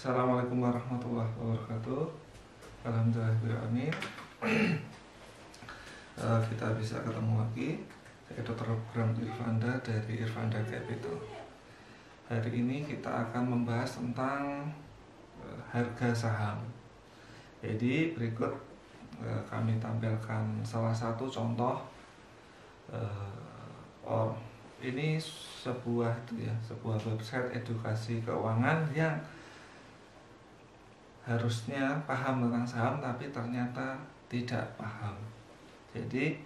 Assalamualaikum warahmatullahi wabarakatuh. Alhamdulillahirrahmanirrahim uh, Kita bisa ketemu lagi. Saya Dr. Program Irfanda dari Irfanda Capital. Hari ini kita akan membahas tentang uh, harga saham. Jadi berikut uh, kami tampilkan salah satu contoh or, Ini sebuah ya sebuah website edukasi keuangan yang harusnya paham tentang saham tapi ternyata tidak paham. Jadi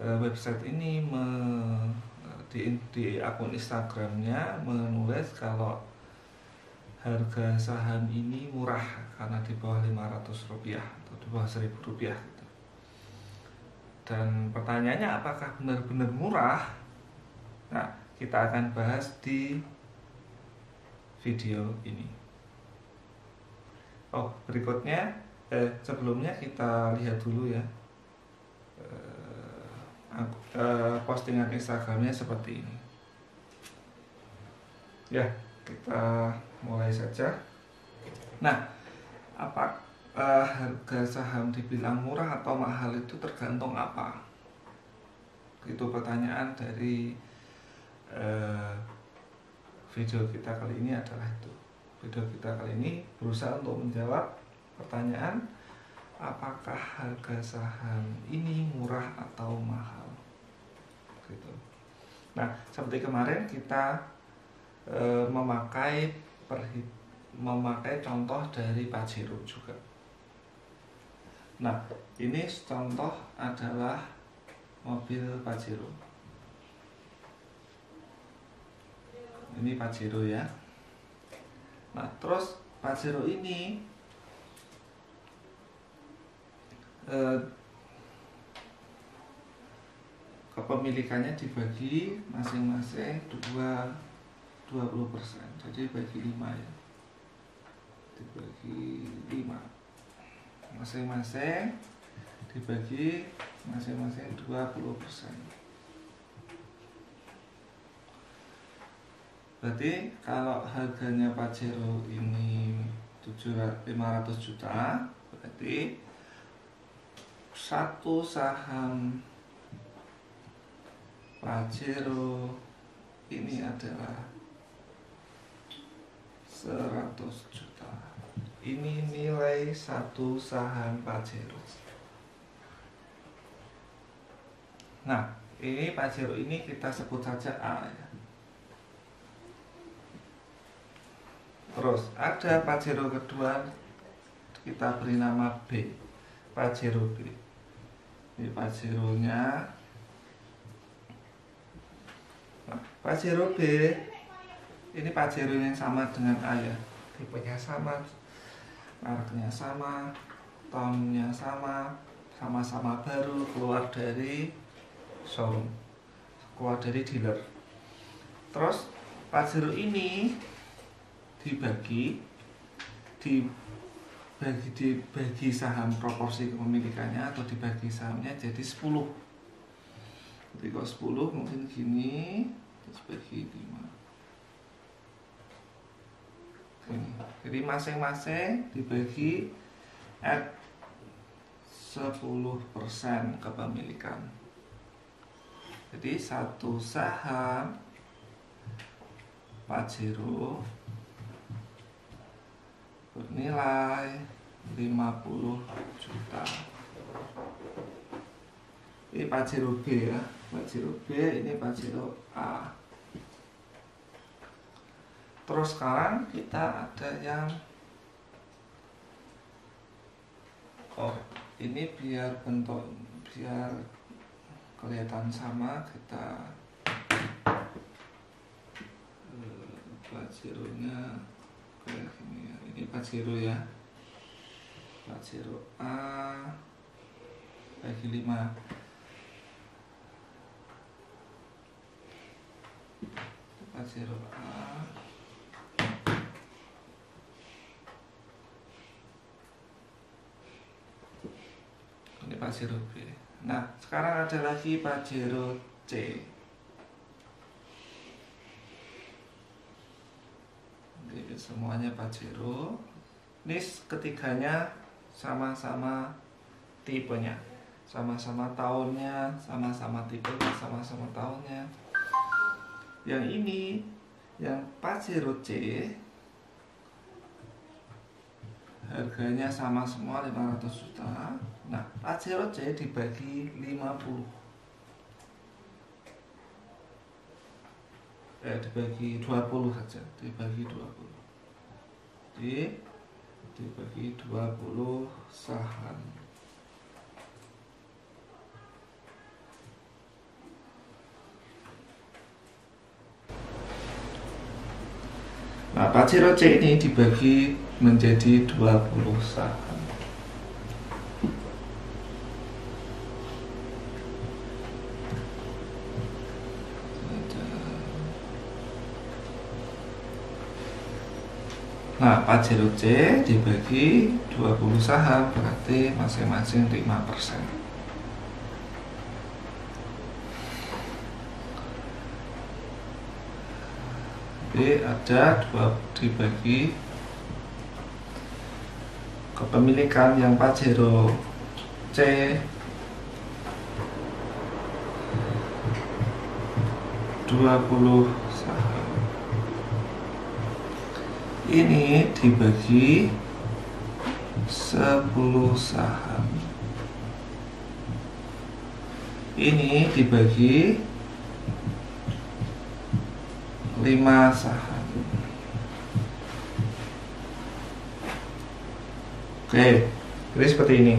eh, website ini me, di, di akun Instagramnya menulis kalau harga saham ini murah karena di bawah 500 rupiah atau di bawah 1000 rupiah gitu. Dan pertanyaannya apakah benar-benar murah? Nah, kita akan bahas di video ini. Oh, berikutnya eh, sebelumnya kita lihat dulu ya eh, eh, postingan Instagramnya seperti ini. Ya, kita mulai saja. Nah, apa eh, harga saham dibilang murah atau mahal itu tergantung apa? Itu pertanyaan dari eh, video kita kali ini adalah itu video kita kali ini. Berusaha untuk menjawab pertanyaan apakah harga saham ini murah atau mahal? Gitu. Nah seperti kemarin kita e, memakai perhit memakai contoh dari Pajero juga. Nah ini contoh adalah mobil Pajero ini Pajero ya Nah, terus Pajero ini eh, kepemilikannya dibagi masing-masing dua 20% jadi bagi 5 ya. Dibagi 5 masing-masing dibagi masing-masing 20% Berarti kalau harganya Pajero ini 500 juta, berarti satu saham Pajero ini adalah 100 juta. Ini nilai satu saham Pajero. Nah, ini Pajero ini kita sebut saja A ya. Terus ada Pajero kedua kita beri nama B. Pajero B. Ini Pajeronya. Pajero B ini Pajero yang sama dengan A ya. Tipenya sama, mereknya sama, tahunnya sama, sama-sama baru keluar dari showroom, keluar dari dealer. Terus Pajero ini dibagi dibagi dibagi saham proporsi kepemilikannya atau dibagi sahamnya jadi 10 jadi kalau 10 mungkin gini terus bagi 5 gini. jadi masing-masing dibagi at 10% kepemilikan. Jadi satu saham Pajero bernilai 50 juta. Ini Pajero B ya. Pajero B ini Pajero A. Terus sekarang kita ada yang oh ini biar bentuk biar kelihatan sama kita eh, ini Pajero ya. Pajero A bagi 5 Pajero A. Ini Pajero B. Nah sekarang ada lagi Pajero C semuanya Pajero. Ini ketiganya sama-sama tipenya. Sama-sama tahunnya sama-sama tipenya sama-sama tahunnya. Yang ini yang Pajero C harganya sama semua 500 juta. Nah Pajero C dibagi 50 eh dibagi 20 saja dibagi 20 di dibagi 20 saham Nah, Pajero C ini dibagi menjadi 20 saham. Nah, Pajero C dibagi 20 saham berarti masing-masing 5%. Jadi ada dua dibagi kepemilikan yang Pajero C dua puluh ini dibagi 10 saham. Ini dibagi 5 saham. Oke jadi seperti ini.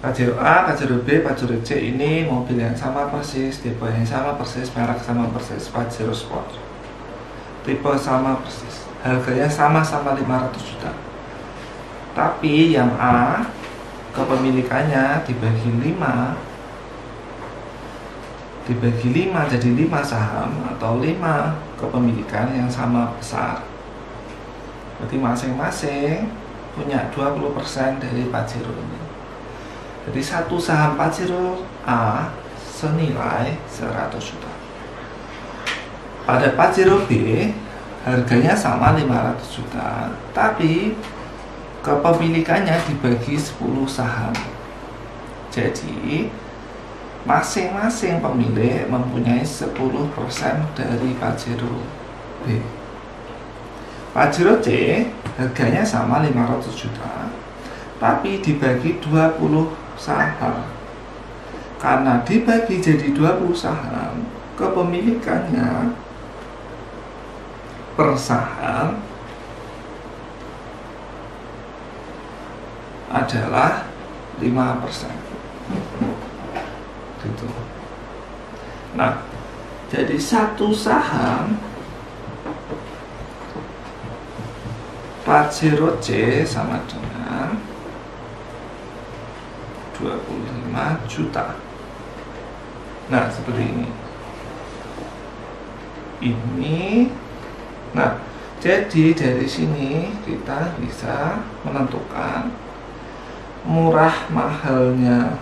Pajero A, Pajero B, Pajero C ini mobil yang sama persis, tipe yang sama persis, merek sama persis, Pajero Sport. Tipe sama persis harganya sama-sama 500 juta. Tapi yang A kepemilikannya dibagi 5 dibagi 5 jadi 5 saham atau 5 kepemilikan yang sama besar. Berarti masing-masing punya 20% dari Pajero ini. Jadi satu saham Pajero A senilai 100 juta. Pada Pajero B harganya sama 500 juta. Tapi kepemilikannya dibagi 10 saham. Jadi masing-masing pemilik mempunyai 10% dari Pajero B. Pajero C harganya sama 500 juta. Tapi dibagi 20 saham. Karena dibagi jadi 20 saham kepemilikannya per saham adalah 5% gitu. Nah, jadi satu saham Pajero C sama dengan 25 juta. Nah, seperti ini. Ini Nah, jadi dari sini kita bisa menentukan murah mahalnya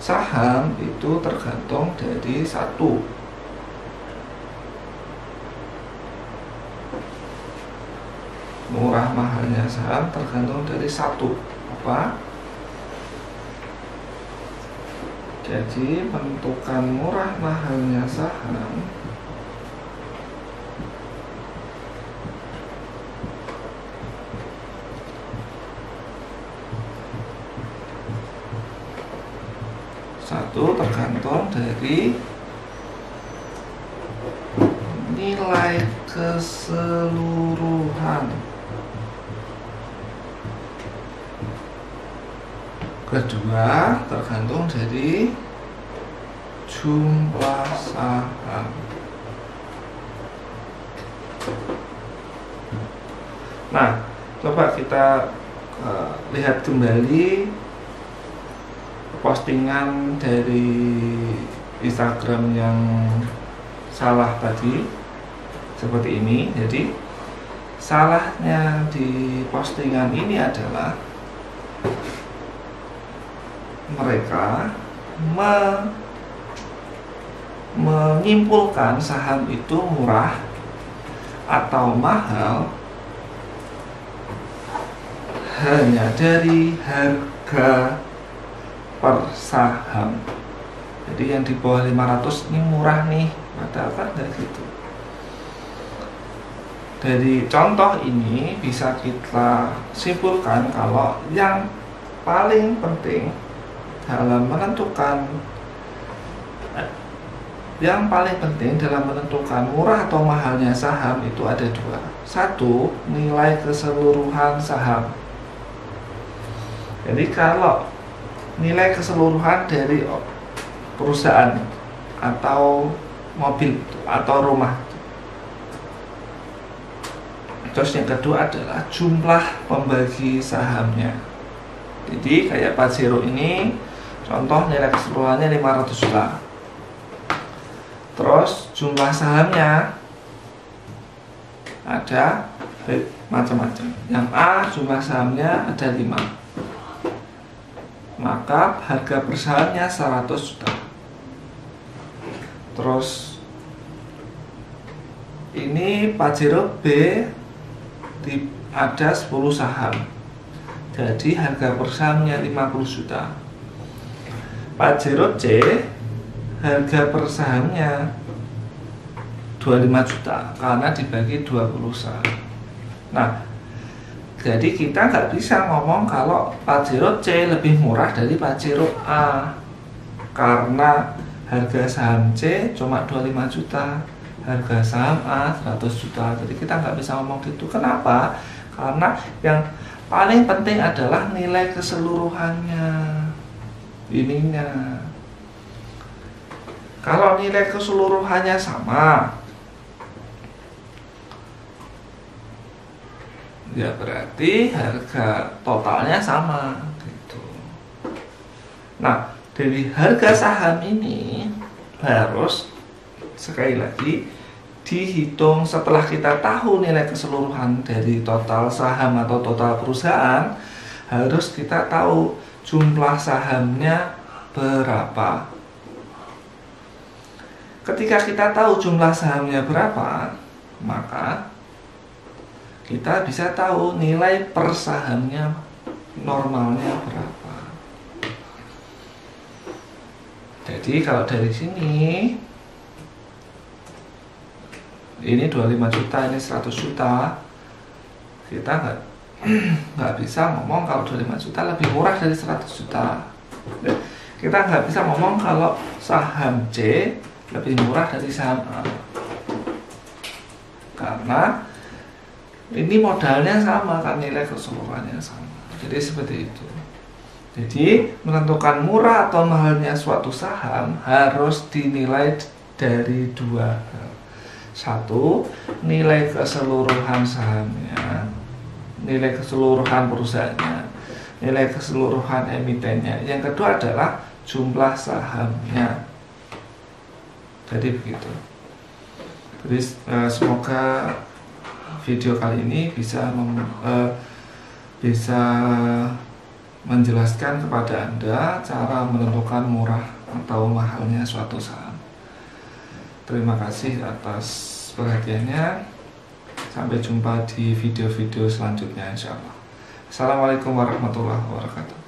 saham itu tergantung dari satu. Murah mahalnya saham tergantung dari satu. Apa? Jadi menentukan murah mahalnya saham tergantung dari nilai keseluruhan. Kedua tergantung dari jumlah saham. Nah, coba kita uh, lihat kembali postingan dari Instagram yang salah tadi seperti ini. Jadi salahnya di postingan ini adalah mereka me menyimpulkan saham itu murah atau mahal hanya dari harga per saham jadi yang di bawah 500 ini murah nih padahal kan dari gitu dari contoh ini bisa kita simpulkan kalau yang paling penting dalam menentukan yang paling penting dalam menentukan murah atau mahalnya saham itu ada dua. Satu, nilai keseluruhan saham. Jadi kalau nilai keseluruhan dari perusahaan atau mobil atau rumah Terus yang kedua adalah jumlah pembagi sahamnya. Jadi kayak Pajero ini contoh nilai keseluruhannya 500 juta. Terus jumlah sahamnya ada macam-macam. Yang A jumlah sahamnya ada 5. Maka harga per sahamnya 100 juta. Terus ini Pajero B di, ada 10 saham. Jadi harga per sahamnya 50 juta. Pajero C harga per sahamnya 25 juta karena dibagi 20 saham. Nah jadi kita nggak bisa ngomong kalau Pajero C lebih murah dari Pajero A. Karena harga saham C cuma 25 juta harga saham A 100 juta. Jadi kita nggak bisa ngomong gitu. Kenapa? Karena yang paling penting adalah nilai keseluruhannya ininya. Kalau nilai keseluruhannya sama ya berarti harga totalnya sama gitu. Nah dari harga saham ini harus sekali lagi dihitung setelah kita tahu nilai keseluruhan dari total saham atau total perusahaan harus kita tahu jumlah sahamnya berapa. Ketika kita tahu jumlah sahamnya berapa maka kita bisa tahu nilai per sahamnya normalnya berapa. Jadi kalau dari sini ini 25 juta ini 100 juta. Kita nggak nggak bisa ngomong kalau 25 juta lebih murah dari 100 juta. Kita nggak bisa ngomong kalau saham C lebih murah dari saham A. Karena ini modalnya sama kan nilai keseluruhannya sama jadi seperti itu jadi menentukan murah atau mahalnya suatu saham harus dinilai dari dua hal satu, nilai keseluruhan sahamnya, nilai keseluruhan perusahaannya, nilai keseluruhan emitennya. Yang kedua adalah jumlah sahamnya. Jadi begitu. Jadi eh, semoga video kali ini bisa mem, uh, bisa menjelaskan kepada Anda cara menentukan murah atau mahalnya suatu saham. Terima kasih atas perhatiannya. Sampai jumpa di video-video selanjutnya insya Allah. Assalamualaikum warahmatullahi wabarakatuh.